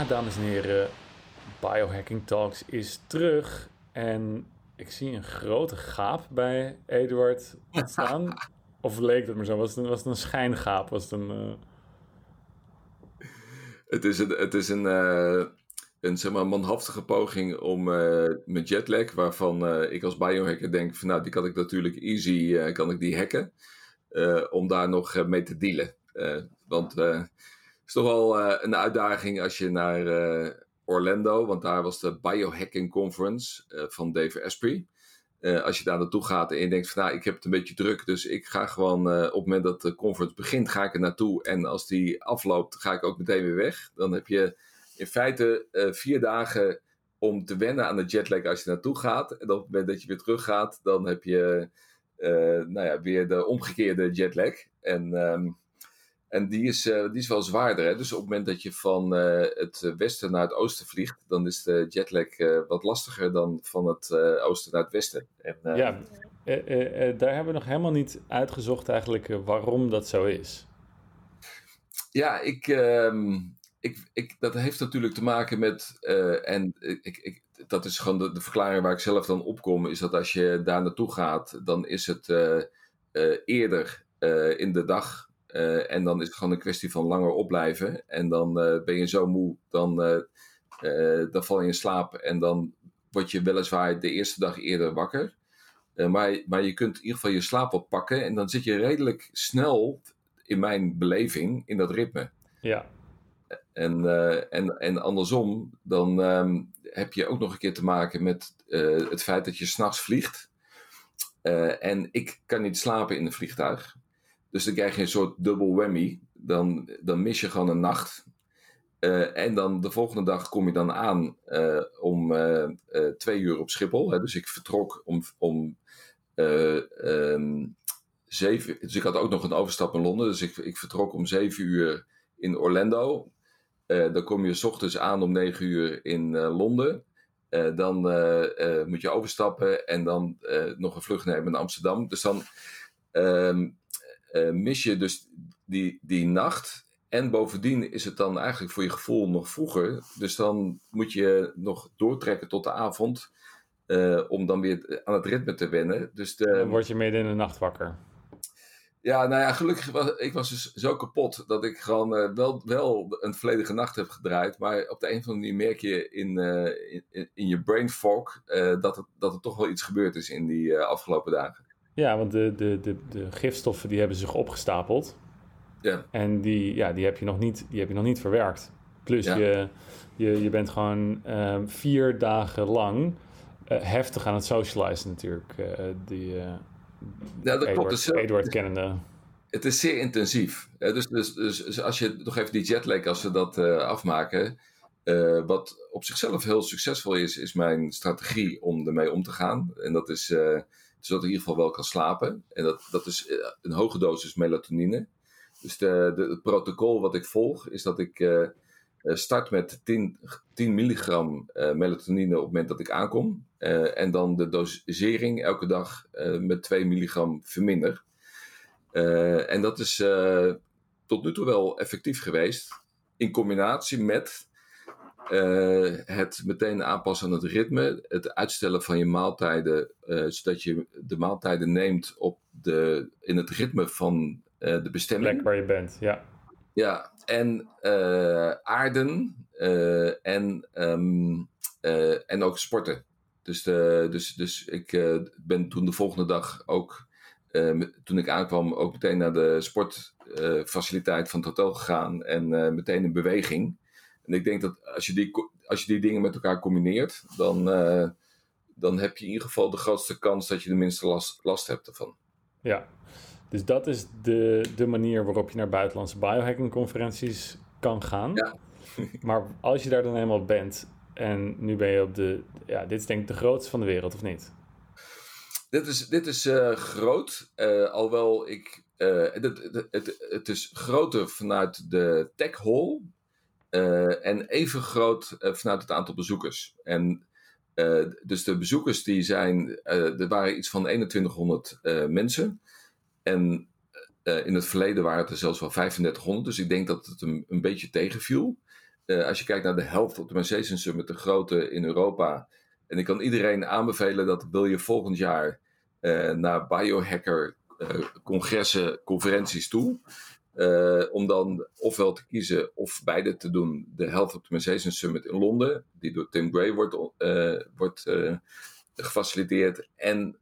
Ja, dames en heren, Biohacking Talks is terug. En ik zie een grote gaap bij Eduard staan. of leek het maar zo? Was het een, was het een schijngaap? Was het een... eh, Het is een, het is een, eh, een zeg maar, manhaftige poging om eh mijn jetlag, waarvan ik als biohacker denk van nou, die kan ik natuurlijk easy, kan ik die hacken, om daar nog mee te dealen. Want is toch wel eh, een uitdaging als je naar eh, Orlando, want daar was de Biohacking Conference eh, van Dave Asprey. Als je daar naartoe gaat en je denkt van nou, ik heb het een beetje druk, dus ik ga gewoon op het moment dat de conference begint, ga ik er naartoe. En als die afloopt, ga ik ook meteen weer weg. Dan heb je in feite vier dagen om te wennen aan de jetlag als je naartoe gaat. En op het moment dat je weer terug gaat, dan heb je nou ja, weer de omgekeerde jetlag. En, ehm, en die, is, eh, die is wel zwaarder. Hè? Dus op het moment dat je van eh, het westen naar het oosten vliegt, dan is de jetlag eh, wat lastiger dan van het oosten naar het westen. En, ja, daar hebben we nog helemaal niet uitgezocht eigenlijk waarom dat zo is. Ja, ik, ehm, ik, ik, dat heeft natuurlijk te maken met, en ik, ik, dat is gewoon de, de verklaring waar ik zelf dan opkom, is dat als je daar naartoe gaat, dan is het eerder in de dag eh, en dan is het gewoon een kwestie van langer opblijven en dan eh, ben je zo moe, dan, eh, dan val je in slaap en dan word je weliswaar de eerste dag eerder wakker. Maar, maar je kunt in ieder geval je slaap oppakken en dan zit je redelijk snel, in mijn beleving, in dat ritme. Ja, En, en, en andersom, dan ehm, heb je ook nog een keer te maken met het feit dat je s'nachts vliegt. En ik kan niet slapen in een vliegtuig. Dus dan krijg je een soort dubbel whammy. Dan, dan mis je gewoon een nacht. Eh, en dan de volgende dag kom je dan aan eh, om eh, twee uur op Schiphol. Hè. Dus ik vertrok om, om eh, ehm, zeven. Dus ik had ook nog een overstap in Londen. Dus ik, ik vertrok om zeven uur in Orlando. Dan kom je s ochtends aan om 9 uur in Londen. Dan moet je overstappen en dan nog een vlucht nemen naar Amsterdam. Dus dan ehm, eh, mis je dus die, die nacht. En bovendien is het dan eigenlijk voor je gevoel nog vroeger. Dus dan moet je nog doortrekken tot de avond. eh, om dan weer aan het ritme te wennen. Dus de, dan word je midden in de nacht wakker. ja, nou ja, gelukkig was ik was dus zo kapot dat ik gewoon eh, wel, wel een volledige nacht heb gedraaid. Maar op de een of andere manier merk je in, in, in je brain fog dat, het, dat er toch wel iets gebeurd is in die afgelopen dagen. Ja, want de, de, de, de gifstoffen die hebben zich opgestapeld. Ja, En die, ja, die, heb, je nog niet, die heb je nog niet verwerkt. Plus Ja. je, je, je bent gewoon ehm, vier dagen lang eh, heftig aan het socializen natuurlijk. eh, die, eh ja dat klopt. Eduard, Dus, Eduard kennende. het is zeer intensief. dus, dus, dus, dus als je nog even die jetlag, als we dat afmaken. wat op zichzelf heel succesvol is, is mijn strategie om ermee om te gaan. En dat is zodat ik in ieder geval wel kan slapen. En dat, dat is eh, een hoge dosis melatonine. Dus de, het protocol wat ik volg is dat ik eh, eh, start met 10, 10 milligram melatonine op het moment dat ik aankom. En dan de dosering elke dag met 2 milligram verminder. En dat is tot nu toe wel effectief geweest. In combinatie met eh, het meteen aanpassen aan het ritme. Het uitstellen van je maaltijden. eh, zodat je de maaltijden neemt op de, in het ritme van eh, de bestemming. Plek waar je bent, ja. Ja, en aarden en, ehm, eh, en ook sporten. Dus, de, dus, dus ik ben toen de volgende dag ook, toen ik aankwam, ook meteen naar de sportfaciliteit van het hotel gegaan en meteen in beweging. En ik denk dat als je die, als je die dingen met elkaar combineert, dan, eh, dan heb je in ieder geval de grootste kans dat je de minste last, last hebt ervan. ja. Dus dat is de, de manier waarop je naar buitenlandse biohacking conferenties kan gaan. Ja. maar als je daar dan eenmaal bent en nu ben je op de... Ja, dit is denk ik de grootste van de wereld, of niet? Dit is, dit is eh, groot, eh, alhoewel ik. het, het, het is groter vanuit de tech hall eh, en even groot eh, vanuit het aantal bezoekers. En eh, dus de bezoekers die zijn, er waren iets van 2100 eh, mensen. En in het verleden waren het er zelfs wel 3500, dus ik denk dat het een, beetje tegenviel. als je kijkt naar de Health Optimization Summit, de grote in Europa. En ik kan iedereen aanbevelen dat wil je volgend jaar naar biohacker congressen, conferenties toe. Om dan ofwel te kiezen of beide te doen. De Health Optimization Summit in Londen, die door Tim Gray wordt, wordt gefaciliteerd. En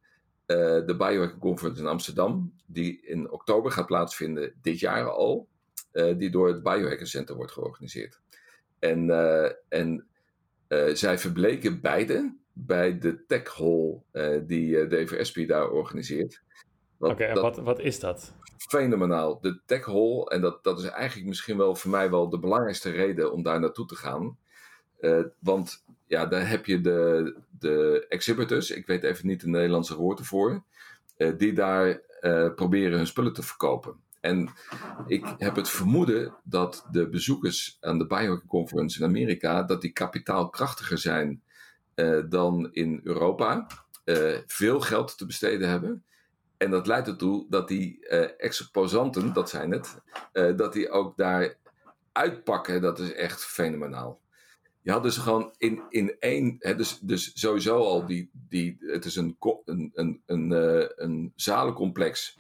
de Biohacking Conference in Amsterdam, die in oktober gaat plaatsvinden, dit jaar al. die door het Biohacker Center wordt georganiseerd. En, en zij verbleken beide bij de Tech Hall die Dave Espy daar organiseert. Oké, en wat, wat is dat? Fenomenaal. De Tech Hall, en dat, dat is eigenlijk misschien wel voor mij wel de belangrijkste reden om daar naartoe te gaan. want ja, daar heb je de, de exhibitors, ik weet even niet de Nederlandse woord ervoor, die daar proberen hun spullen te verkopen. En ik heb het vermoeden dat de bezoekers aan de Biohacking Conference in Amerika, dat die kapitaalkrachtiger zijn dan in Europa, veel geld te besteden hebben. En dat leidt ertoe dat die uh, exposanten, dat zijn het, dat die ook daar uitpakken. Dat is echt fenomenaal. Je had dus gewoon in, in één, hè, dus, dus sowieso al die, die, het is een, een, een, een, een zalencomplex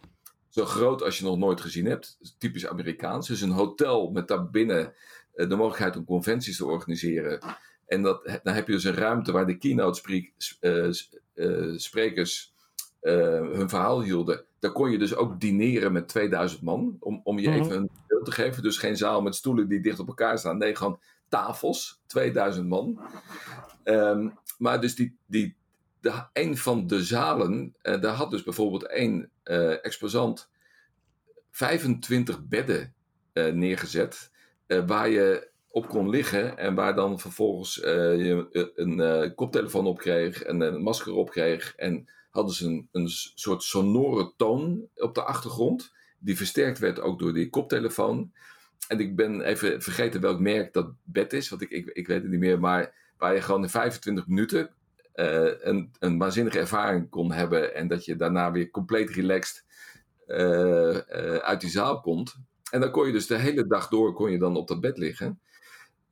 zo groot als je nog nooit gezien hebt. Typisch Amerikaans. Dus een hotel met daarbinnen uh, de mogelijkheid om conventies te organiseren. En dat, dan heb je dus een ruimte waar de keynote uh, uh, sprekers hun verhaal hielden. Daar kon je dus ook dineren met 2000 man. Om, om je mhm. even een beeld te geven. Dus geen zaal met stoelen die dicht op elkaar staan. Nee, gewoon tafels. 2000 man. Um, maar dus die, die, de, een van de zalen, uh, daar had dus bijvoorbeeld één uh, exposant 25 bedden uh, neergezet, waar je op kon liggen en waar dan vervolgens je een koptelefoon op kreeg en een masker op kreeg. En hadden ze een, een soort sonore toon op de achtergrond, die versterkt werd ook door die koptelefoon. En ik ben even vergeten welk merk dat bed is, want ik, ik, weet het niet meer, maar waar je gewoon in 25 minuten uh, een, een waanzinnige ervaring kon hebben en dat je daarna weer compleet relaxed uh, uh, uit die zaal komt. En dan kon je dus de hele dag door kon je dan op dat bed liggen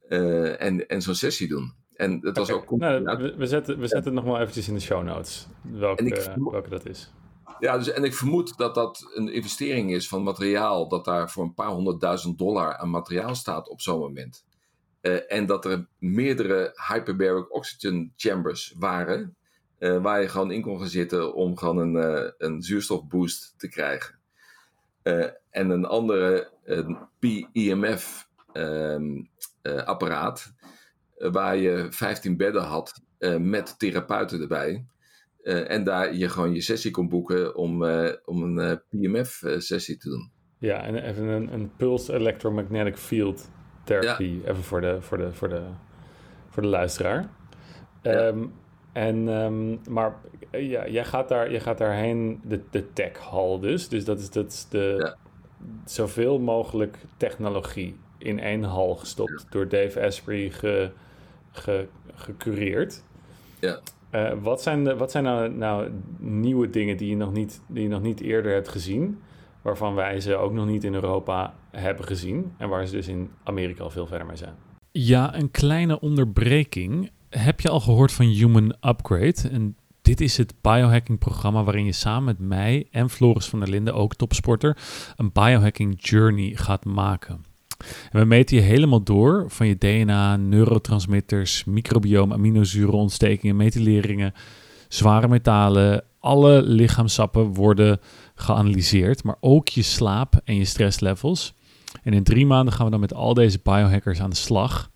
en, en zo'n sessie doen. En dat was ook... Nou, we, we, zetten, we zetten het nog wel eventjes in de show notes, welke, welke dat is. Ja, dus, en ik vermoed dat dat een investering is van materiaal, dat daar voor een paar honderdduizend dollar aan materiaal staat op zo'n moment. Uh, en dat er meerdere hyperbaric oxygen chambers waren. Uh, waar je gewoon in kon gaan zitten om gewoon een, uh, een zuurstofboost te krijgen. en een andere een PEMF um, apparaat. Waar je 15 bedden had met therapeuten erbij. en daar je gewoon je sessie kon boeken om, om een PMF-sessie te doen. Ja, en even een, een pulse electromagnetic field therapie. Even voor de, voor de, voor de, voor de luisteraar. Ehm, en, um, maar ja, jij gaat, daar, jij gaat daarheen, de, de tech hall dus. Dus dat is, dat is de, zoveel mogelijk technologie in één hal gestopt. Door Dave Asprey ge, ge, gecureerd. Ja. Uh, wat zijn, de, wat zijn nou, nou nieuwe dingen die je, nog niet, die je nog niet eerder hebt gezien? waarvan wij ze ook nog niet in Europa hebben gezien en waar ze dus in Amerika al veel verder mee zijn. Ja, een kleine onderbreking. Heb je al gehoord van Human Upgrade? En dit is het biohacking-programma waarin je samen met mij en Floris van der Linden, ook topsporter, een biohacking journey gaat maken. En we meten je helemaal door van je DNA, neurotransmitters, microbiome, aminozuren, ontstekingen, methyleringen, zware metalen. Alle lichaamsappen worden geanalyseerd, maar ook je slaap en je stresslevels. En in drie maanden gaan we dan met al deze biohackers aan de slag,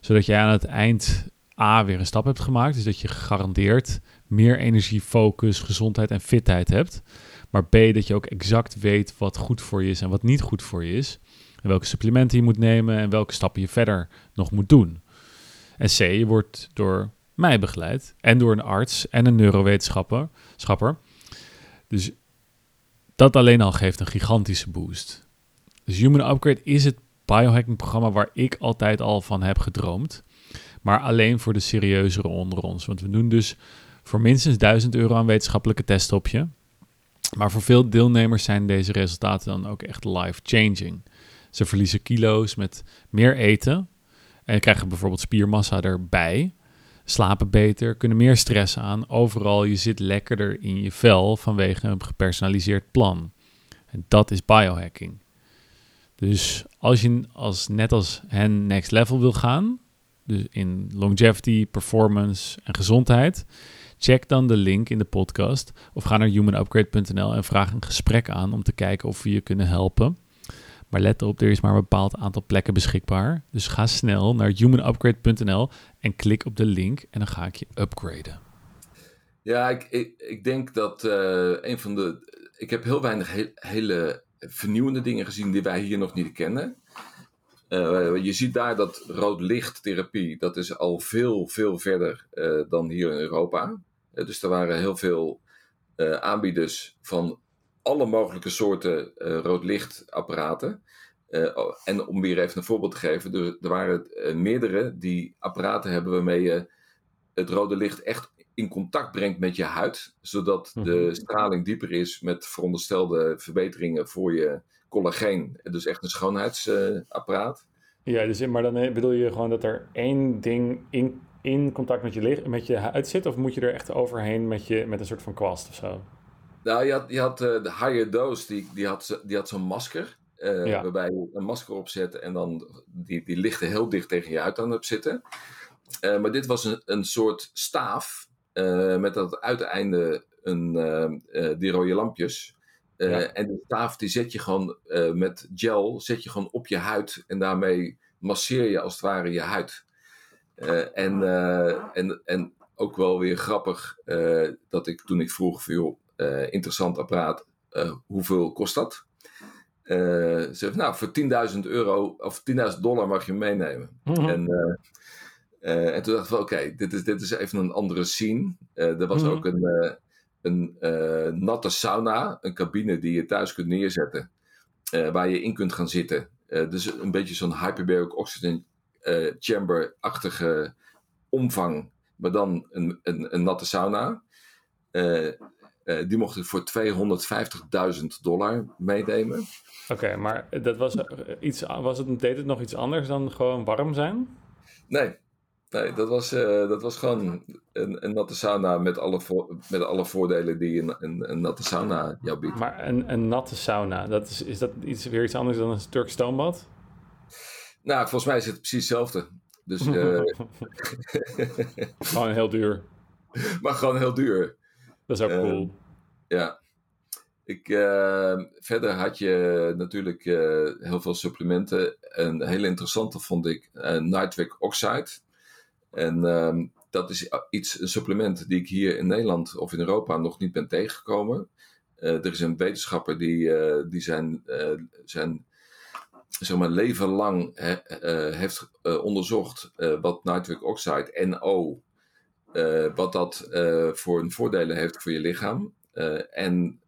zodat jij aan het eind A weer een stap hebt gemaakt, dus dat je gegarandeerd meer energie, focus, gezondheid en fitheid hebt. Maar B, dat je ook exact weet wat goed voor je is en wat niet goed voor je is. Welke supplementen je moet nemen en welke stappen je verder nog moet doen. En C, je wordt door mij begeleid en door een arts en een neurowetenschapper. Dus dat alleen al geeft een gigantische boost. Dus Human Upgrade is het biohacking programma waar ik altijd al van heb gedroomd. Maar alleen voor de serieuzere onder ons. Want we doen dus voor minstens 1000 euro aan wetenschappelijke testen op je. Maar voor veel deelnemers zijn deze resultaten dan ook echt life-changing. Ze verliezen kilo's met meer eten. En krijgen bijvoorbeeld spiermassa erbij. Slapen beter, kunnen meer stress aan. Overal, je zit lekkerder in je vel vanwege een gepersonaliseerd plan. En dat is biohacking. Dus als je als, net als hen next level wil gaan, dus in longevity, performance en gezondheid, check dan de link in de podcast of ga naar humanupgrade.nl en vraag een gesprek aan om te kijken of we je kunnen helpen. Maar let op, er is maar een bepaald aantal plekken beschikbaar. Dus ga snel naar humanupgrade.nl en klik op de link en dan ga ik je upgraden. Ja, ik, ik, ik denk dat uh, een van de. Ik heb heel weinig hele vernieuwende dingen gezien die wij hier nog niet kennen. Uh, je ziet daar dat rood lichttherapie, dat is al veel, veel verder uh, dan hier in Europa. Dus er waren heel veel aanbieders van alle mogelijke soorten rood lichtapparaten. Oh, en om weer even een voorbeeld te geven, er, er waren meerdere die apparaten hebben waarmee je het rode licht echt in contact brengt met je huid, zodat de mhm. straling dieper is met veronderstelde verbeteringen voor je collageen. Dus echt een schoonheidsapparaat. ja, dus, maar dan bedoel je gewoon dat er één ding in, in contact met je, met je huid zit, of moet je er echt overheen met, je, met een soort van kwast of zo? Nou, je had, je had uh, de higher dose, die, die had, die had zo'n masker. Uh, Waarbij je een masker opzet en dan die, die lichten heel dicht tegen je huid aan hebt zitten. Uh, maar dit was een, een soort staaf met aan het uiteinde een, die rode lampjes. En de staaf die zet je gewoon met gel zet je gewoon op je huid. En daarmee masseer je als het ware je huid. en, en, en ook wel weer grappig dat ik toen ik vroeg voor joh, interessant apparaat, hoeveel kost dat? ze zegt, nou, voor 10.000 euro of 10.000 dollar mag je meenemen. Mm -hmm. En uh, en toen dacht ik oké, dit, is, dit is even een andere scene. Uh, er was mm. ook een, uh, een natte sauna, een cabine die je thuis kunt neerzetten, waar je in kunt gaan zitten. dus een beetje zo'n hyperbaric oxygen chamber-achtige omvang, maar dan een, een, een natte sauna. Die mocht ik voor 250.000 dollar meenemen. Oké, maar dat was iets, was het, deed het nog iets anders dan gewoon warm zijn? Nee, Nee, dat was, uh, dat was gewoon een, een, natte sauna met alle, voor, met alle voordelen die een, een, een, natte sauna jou biedt. Maar een, een natte sauna, dat is, is dat iets, weer iets anders dan een Turks stoombad? Nou, volgens mij is het precies hetzelfde. Dus, uh... gewoon heel duur. Maar gewoon heel duur. Dat is ook cool. Uh, ja. Ik, uh, verder had je natuurlijk heel veel supplementen. Een hele interessante vond ik nitric oxide. En um, dat is iets, een supplement die ik hier in Nederland of in Europa nog niet ben tegengekomen. Uh, er is een wetenschapper die, uh, die zijn, uh, zijn zeg leven lang he, heeft onderzocht wat nitric oxide, NO, wat dat voor een voordelen heeft voor je lichaam. en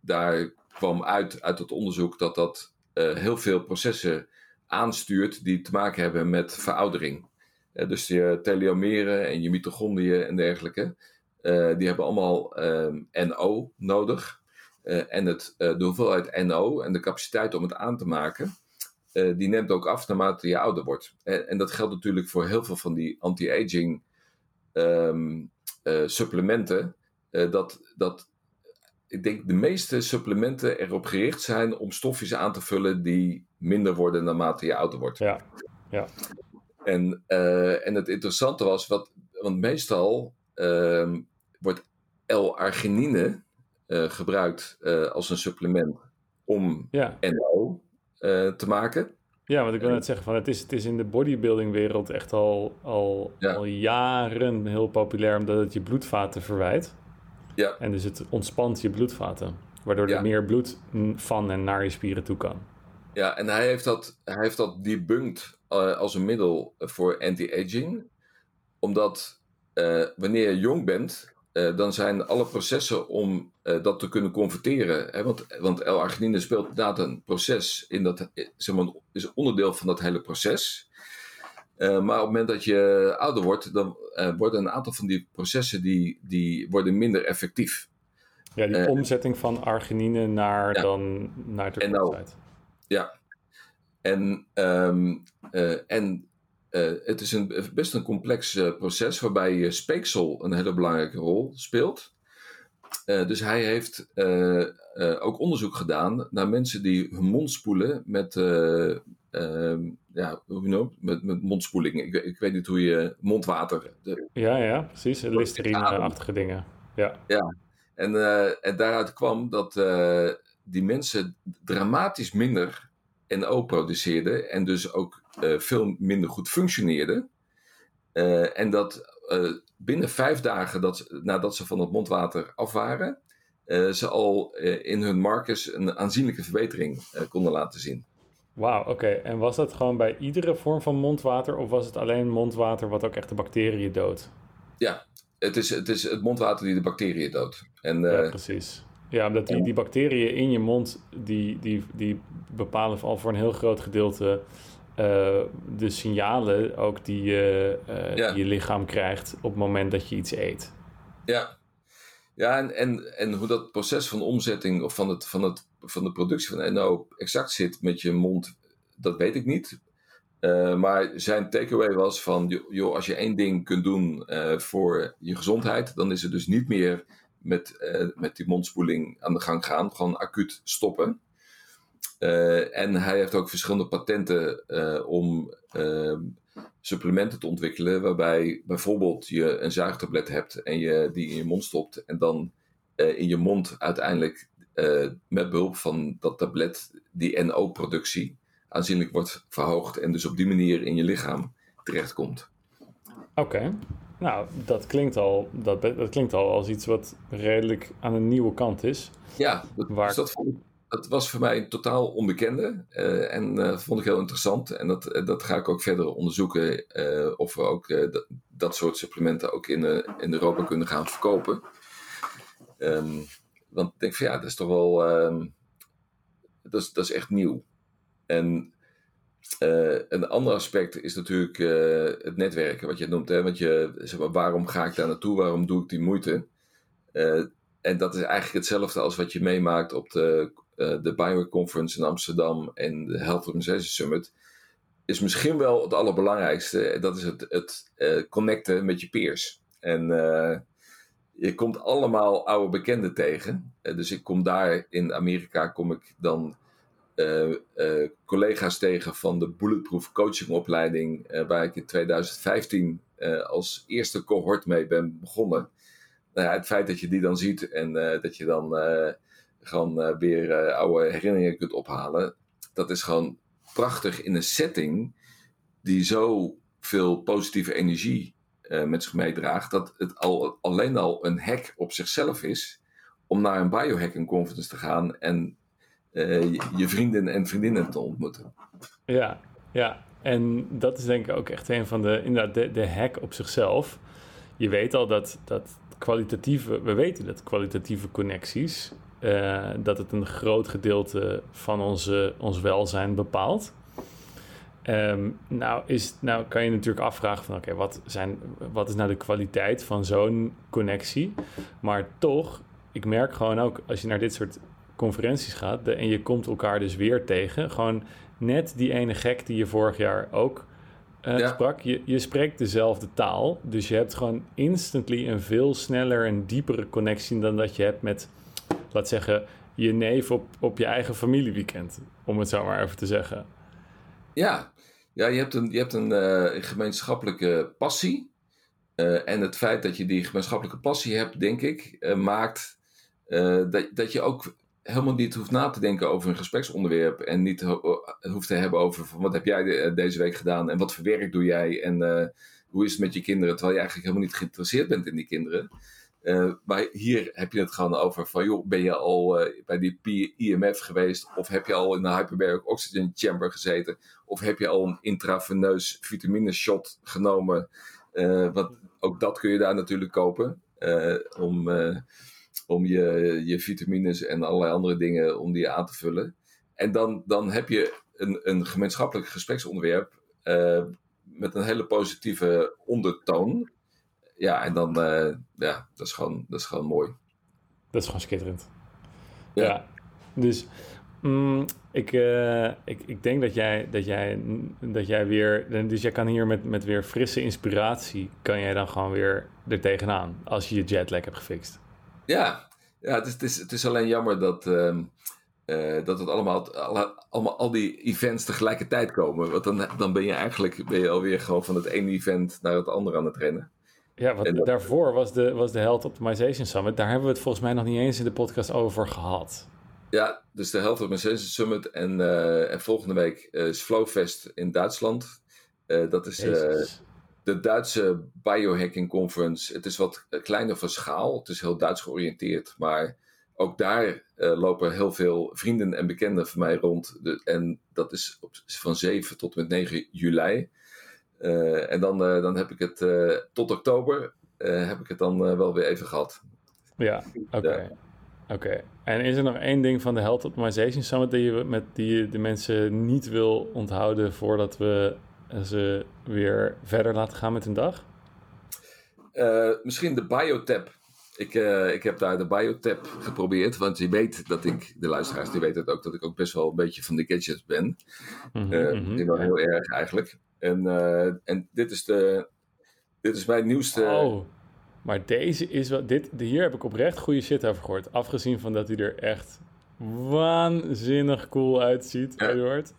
daar kwam uit, uit het onderzoek dat dat heel veel processen aanstuurt die te maken hebben met veroudering dus je telomeren en je mitochondriën en dergelijke, die hebben allemaal NO nodig. En het, de hoeveelheid NO en de capaciteit om het aan te maken, die neemt ook af naarmate je ouder wordt. En, en dat geldt natuurlijk voor heel veel van die anti-aging um, supplementen. dat, dat ik denk de meeste supplementen erop gericht zijn om stofjes aan te vullen die minder worden naarmate je ouder wordt. Ja, ja. En, uh, en het interessante was, wat, want meestal uh, wordt L-arginine gebruikt als een supplement om ja. NO te maken. Ja, want ik wil net zeggen, van het, is, het is in de bodybuilding-wereld echt al, al, ja. al jaren heel populair, omdat het je bloedvaten verwijt. Ja. En dus het ontspant je bloedvaten, waardoor er meer bloed van en naar je spieren toe kan. Ja, en hij heeft dat, hij heeft dat debunked uh, als een middel voor anti-aging. Omdat uh, wanneer je jong bent, uh, dan zijn alle processen om dat te kunnen converteren. Hè, want want L-arginine speelt inderdaad een proces in dat, zeg maar, is onderdeel van dat hele proces. maar op het moment dat je ouder wordt, dan worden een aantal van die processen die, die worden minder effectief. Ja, die omzetting van arginine naar ja. dan naar de Ja, en, um, uh, en het is een, best een complex proces waarbij speeksel een hele belangrijke rol speelt. dus hij heeft ook onderzoek gedaan naar mensen die hun mond spoelen met, ehm, ja, hoe noem met, met mondspoeling. Ik, ik, weet niet hoe je mondwater. De, ja, ja, precies. Listerine-achtige dingen. Ja. ja. En, en daaruit kwam dat die mensen dramatisch minder NO produceerden en dus ook uh, veel minder goed functioneerden. Uh, en dat uh, binnen vijf dagen dat, nadat ze van het mondwater af waren, ze al in hun markers een aanzienlijke verbetering konden laten zien. Wauw, oké. En was dat gewoon bij iedere vorm van mondwater of was het alleen mondwater wat ook echt de bacteriën doodt? Ja, het is het, is het mondwater die de bacteriën doodt. En, ja, precies. Ja, omdat die, die bacteriën in je mond, die, die, die bepalen al voor een heel groot gedeelte de signalen ook die, uh, ja. die je lichaam krijgt op het moment dat je iets eet. Ja, ja en, en, en hoe dat proces van omzetting of van, het, van, het, van de productie van NO exact zit met je mond, dat weet ik niet. Uh, maar zijn takeaway was van, joh, als je één ding kunt doen voor je gezondheid, dan is het dus niet meer met, uh, met die mondspoeling aan de gang gaan. Gewoon acuut stoppen. Uh, en hij heeft ook verschillende patenten uh, om ehm, supplementen te ontwikkelen. Waarbij bijvoorbeeld je een zuigtablet hebt en je die in je mond stopt. En dan in je mond uiteindelijk met behulp van dat tablet die NO-productie aanzienlijk wordt verhoogd. En dus op die manier in je lichaam terechtkomt. Oké. Nou, dat klinkt, al, dat, dat klinkt al als iets wat redelijk aan een nieuwe kant is. Ja, dat, waar... dus dat, vond, dat, was voor mij een totaal onbekende. Uh, en uh, vond ik heel interessant. En dat, uh, dat ga ik ook verder onderzoeken. of we ook dat, dat, soort supplementen ook in, in Europa kunnen gaan verkopen. Um, want ik denk van ja, dat is toch wel. Um, dat, is, dat is echt nieuw. En een ander aspect is natuurlijk het netwerken, wat je noemt. Hè? Want je, zeg maar, waarom ga ik daar naartoe? Waarom doe ik die moeite? En dat is eigenlijk hetzelfde als wat je meemaakt op de, de Bioconference Conference in Amsterdam en de Health Organization Summit. Is misschien wel het allerbelangrijkste. Dat is het, het connecten met je peers. En je komt allemaal oude bekenden tegen. dus ik kom daar in Amerika, kom ik dan collega's tegen van de Bulletproof Coachingopleiding, uh, waar ik in 2015 als eerste cohort mee ben begonnen. Nou het feit dat je die dan ziet en dat je dan gewoon weer oude herinneringen kunt ophalen, dat is gewoon prachtig in een setting die zo veel positieve energie met zich meedraagt, dat het al, alleen al een hack op zichzelf is om naar een biohacking conference te gaan en je vrienden en vriendinnen te ontmoeten. Ja, ja. En dat is denk ik ook echt een van de, inderdaad, de, de hack op zichzelf. Je weet al dat, dat kwalitatieve, we weten dat kwalitatieve connecties, uh, dat het een groot gedeelte van onze, ons welzijn bepaalt. Um, nou, is, nou kan je natuurlijk afvragen van oké, wat wat, wat is nou de kwaliteit van zo'n connectie? Maar toch, ik merk gewoon ook als je naar dit soort conferenties gaat en je komt elkaar dus weer tegen. Gewoon net die ene gek die je vorig jaar ook uh, sprak. Je, je spreekt dezelfde taal. Dus je hebt gewoon instantly een veel sneller en diepere connectie dan dat je hebt met, laat zeggen, je neef op, op je eigen familieweekend. Om het zo maar even te zeggen. Ja, ja je hebt een, je hebt een uh, gemeenschappelijke passie. Uh, en het feit dat je die gemeenschappelijke passie hebt, denk ik, maakt dat, dat je ook helemaal niet hoeft na te denken over een gespreksonderwerp. En niet hoeft te hebben over van wat heb jij eh, deze week gedaan en wat voor werk doe jij en hoe is het met je kinderen. Terwijl je eigenlijk helemaal niet geïnteresseerd bent in die kinderen. Uh, maar hier heb je het gewoon over van, joh, ben je al uh, bij die IMF geweest? Of heb je al in de hyperbaric oxygen chamber gezeten? Of heb je al een intraveneus vitamine shot genomen? Uh, want ook dat kun je daar natuurlijk kopen. om om je, je vitamines en allerlei andere dingen om die aan te vullen. En dan, dan heb je een, een gemeenschappelijk gespreksonderwerp met een hele positieve ondertoon. Ja, en dan, uh, ja, dat is, gewoon, dat is gewoon mooi. Dat is gewoon schitterend. Ja. ja. Dus Mm, ik, uh, ik, ik denk dat jij, dat jij, dat jij weer... Dus jij kan hier met, met weer frisse inspiratie... kan jij dan gewoon weer er tegenaan... als je je jetlag hebt gefixt. Ja, ja het, is, het, is, het is alleen jammer dat... Uh, uh, dat het allemaal, allemaal, al die events tegelijkertijd komen. Want dan, dan ben je eigenlijk ben je alweer gewoon van het ene event naar het andere aan het rennen. Ja, want daarvoor was de, was de Health Optimization Summit. Daar hebben we het volgens mij nog niet eens in de podcast over gehad. Ja, dus de Health Optimization Summit. En, uh, en volgende week uh, is Flowfest in Duitsland. Uh, dat is de Duitse Biohacking Conference. Het is wat kleiner van schaal. Het is heel Duits georiënteerd. Maar ook daar lopen heel veel vrienden en bekenden van mij rond. De, en dat is op, van 7 tot met 9 juli. Uh, en dan, uh, dan heb ik het uh, tot oktober heb ik het dan wel weer even gehad. Ja, oké. Okay. Oké. Okay. En is er nog één ding van de Health Optimization Summit die je met die je de mensen niet wil onthouden voordat we ze weer verder laten gaan met hun dag? misschien de Biotap. Ik, ik heb daar de Biotap geprobeerd, want je weet dat ik, de luisteraars die weten het ook, dat ik ook best wel een beetje van de gadgets ben. Mm -hmm, wel heel erg eigenlijk. En, uh, en dit, is de, dit is mijn nieuwste. Oh, maar deze is wel. Dit, hier heb ik oprecht goede shit over gehoord. Afgezien van dat hij er echt waanzinnig cool uitziet, ja. Eduard.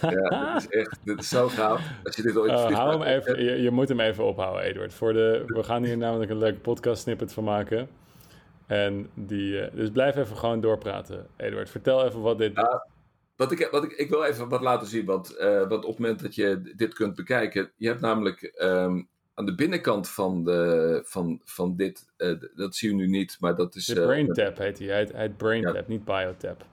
Ja, dit is echt dit is zo gaaf. Als je dit ooit uh, hou hem even, je, je, moet hem even ophouden, Eduard. Voor de, we gaan hier namelijk een leuke podcast snippet van maken. En die, uh, dus blijf even gewoon doorpraten, Eduard. Vertel even wat dit... Ja, wat ik, wat ik, ik wil even wat laten zien, want, uh, want op het moment dat je dit kunt bekijken, je hebt namelijk um, aan de binnenkant van, de, van, van dit, uh, dat zie je nu niet, maar dat is... De Brain Tap heet hij, hij heet Brain ja. Niet Biotap.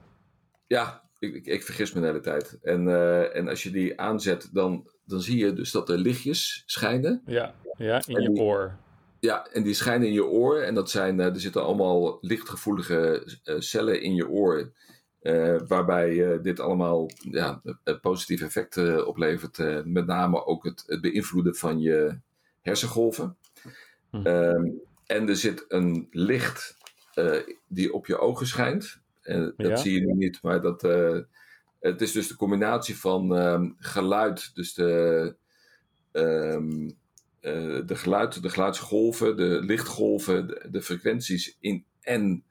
Ja, ik, ik, ik, vergis me de hele tijd. En, uh, en als je die aanzet, dan, dan zie je dus dat er lichtjes schijnen. Ja, ja in je die, oor. Ja, en die schijnen in je oor. En dat zijn, er zitten allemaal lichtgevoelige cellen in je oor. Uh, waarbij uh, dit allemaal ja, positieve effecten oplevert. Uh, met name ook het, het, beïnvloeden van je hersengolven. Hm. Um, en er zit een licht die op je ogen schijnt. En dat ja. zie je nu niet, maar dat, het is dus de combinatie van um, geluid, dus de, um, de, geluid, de geluidsgolven, de lichtgolven, de, de frequenties in en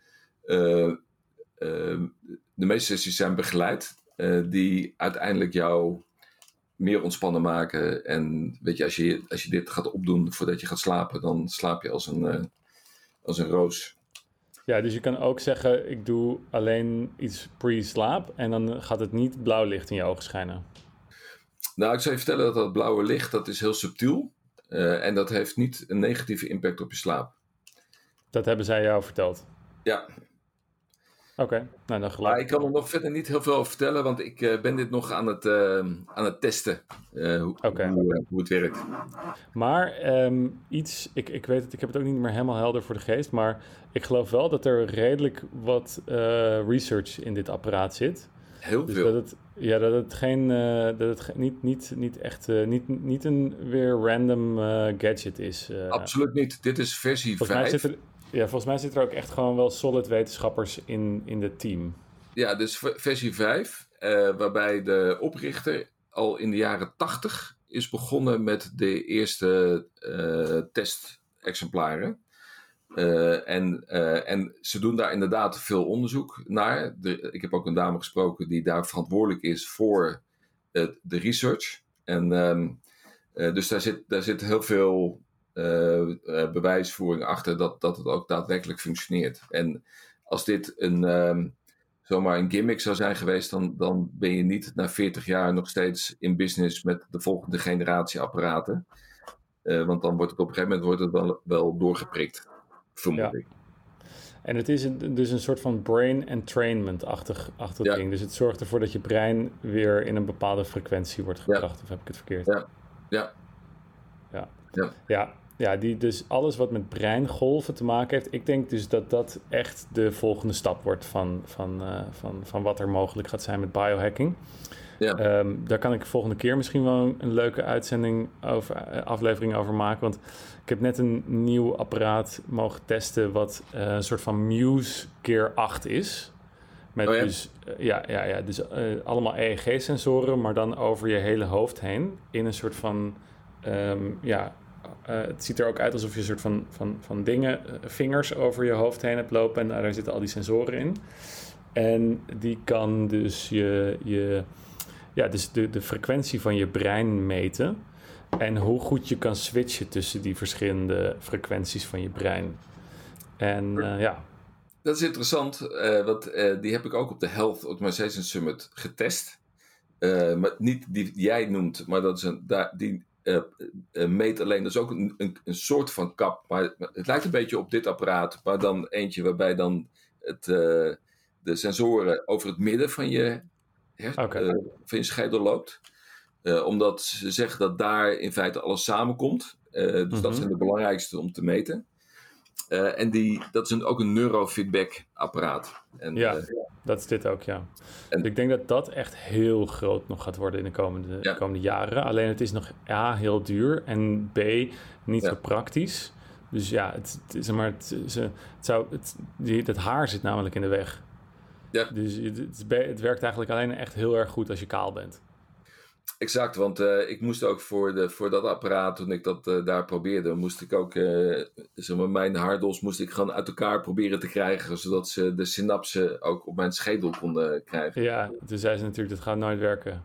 de meeste sessies zijn begeleid, uh, die uiteindelijk jou meer ontspannen maken. En weet je, als je, als je dit gaat opdoen voordat je gaat slapen, dan slaap je als een, uh, als een roos. Ja, dus je kan ook zeggen, ik doe alleen iets pre-slaap en dan gaat het niet blauw licht in je ogen schijnen. Nou, ik zou je vertellen dat dat blauwe licht, dat is heel subtiel. Uh, en dat heeft niet een negatieve impact op je slaap. Dat hebben zij jou verteld? Ja, Oké, okay. nou dan geloof Maar ik kan er nog verder niet heel veel over vertellen, want ik uh, ben dit nog aan het, uh, aan het testen, uh, hoe, okay. hoe, hoe, het werkt. Maar um, iets, ik, ik weet het, ik heb het ook niet meer helemaal helder voor de geest, maar ik geloof wel dat er redelijk wat research in dit apparaat zit. Heel dus veel. Dat het, ja, dat het geen, dat het niet, niet, niet echt, niet, niet een weer random gadget is. Absoluut niet. Dit is versie 5. Ja, volgens mij zitten er ook echt gewoon wel solid wetenschappers in, in het team. Ja, dus versie 5, uh, waarbij de oprichter al in de jaren 80 is begonnen met de eerste uh, testexemplaren. Uh, en, en ze doen daar inderdaad veel onderzoek naar. De, ik heb ook een dame gesproken die daar verantwoordelijk is voor de research. En um, dus daar zit, daar zit heel veel bewijsvoering achter dat, dat het ook daadwerkelijk functioneert. En als dit een, um, zomaar een gimmick zou zijn geweest, dan, dan ben je niet na 40 jaar nog steeds in business met de volgende generatie apparaten. Uh, want dan wordt het op een gegeven moment wordt het wel, wel doorgeprikt, vermoed ik. En het is een, dus een soort van brain entrainment-achtig ja. ding. Dus het zorgt ervoor dat je brein weer in een bepaalde frequentie wordt gebracht. Ja. Of heb ik het verkeerd? Ja. Ja. Ja. ja. Ja. Die dus alles wat met breingolven te maken heeft. Ik denk dus dat dat echt de volgende stap wordt van, van, uh, van, van wat er mogelijk gaat zijn met biohacking. Ja. Um, daar kan ik volgende keer misschien wel een, leuke uitzending over, uh, aflevering over maken. Want ik heb net een nieuw apparaat mogen testen wat uh, een soort van Muse Gear 8 is. Met Oh ja? dus, eh, ja, ja, ja, dus eh, allemaal EEG-sensoren, maar dan over je hele hoofd heen. In een soort van, ehm, ja, eh, het ziet er ook uit alsof je een soort van, van, van dingen, eh, vingers over je hoofd heen hebt lopen. En daar zitten al die sensoren in. En die kan dus je, je ja, dus de, de frequentie van je brein meten. En hoe goed je kan switchen tussen die verschillende frequenties van je brein. En eh, ja, Dat is interessant, eh, want die heb ik ook op de Health Optimization Summit getest. Maar niet die jij noemt, maar dat is een, daar, die eh, meet alleen, dat is ook een, een, een soort van kap. Maar het lijkt een beetje op dit apparaat, maar dan eentje waarbij dan het, eh, de sensoren over het midden van je, her- van je schedel loopt. Omdat ze zeggen dat daar in feite alles samenkomt. Dus dat Mhm. zijn de belangrijkste om te meten. Eh, en die, dat is een, ook een neurofeedback apparaat. En, Ja. eh, dat is dit ook, ja. En- ik denk dat dat echt heel groot nog gaat worden in de komende, Ja. komende jaren. Alleen het is nog A, heel duur en B, niet Ja. zo praktisch. Dus ja, het, maar, het, ze- het zou, het, die, haar zit namelijk in de weg. Ja. Dus het werkt eigenlijk alleen echt heel erg goed als je kaal bent. Exact, want eh, ik moest ook voor, de, voor dat apparaat, toen ik dat eh, daar probeerde, moest ik ook, eh, zeg maar, mijn haardos moest ik gewoon uit elkaar proberen te krijgen, zodat ze de synapsen ook op mijn schedel konden krijgen. Ja, toen zei ze natuurlijk, dat gaat nooit werken.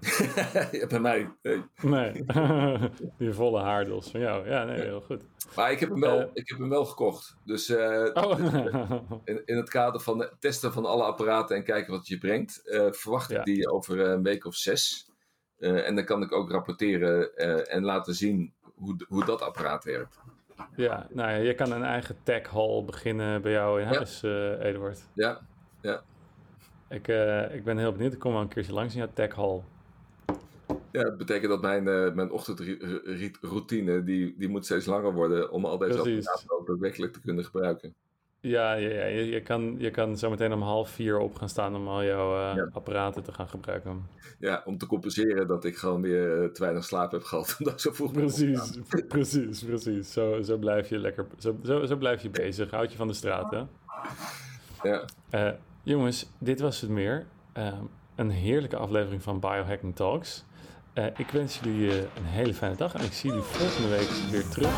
ja, bij mij. nee. Nee, die volle haardos van jou. Ja, nee, heel goed. Maar ik heb hem wel, ik heb hem wel gekocht. Dus Oh, in, in het kader van het testen van alle apparaten en kijken wat het je brengt, verwacht ik die over een week of zes. Eh, en dan kan ik ook rapporteren eh, en laten zien hoe, hoe dat apparaat werkt. ja, nou ja, je kan een eigen tech hall beginnen bij jou in Ja. huis, eh, Eduard. Ja, Ik, eh, ik ben heel benieuwd. Ik kom wel een keertje langs in jouw tech hall. Ja, dat betekent dat mijn, mijn ochtendroutine, die, die moet steeds langer worden om al deze apparaten ook daadwerkelijk te kunnen gebruiken. Ja, ja, ja je, je, kan, je kan zo meteen om half vier op gaan staan om al jouw eh, Ja. apparaten te gaan gebruiken. Ja, om te compenseren dat ik gewoon weer eh, te weinig slaap heb gehad. Omdat ik zo vroeg. Precies, precies, precies. Zo, zo blijf je lekker, zo, zo, zo blijf je bezig. Houd je van de straat, hè? Ja, Eh, jongens, dit was het meer. Eh, een heerlijke aflevering van Biohacking Talks. Ik wens jullie een hele fijne dag en ik zie jullie volgende week weer terug.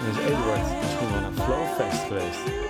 En is Eduard misschien wel naar Flowfest geweest.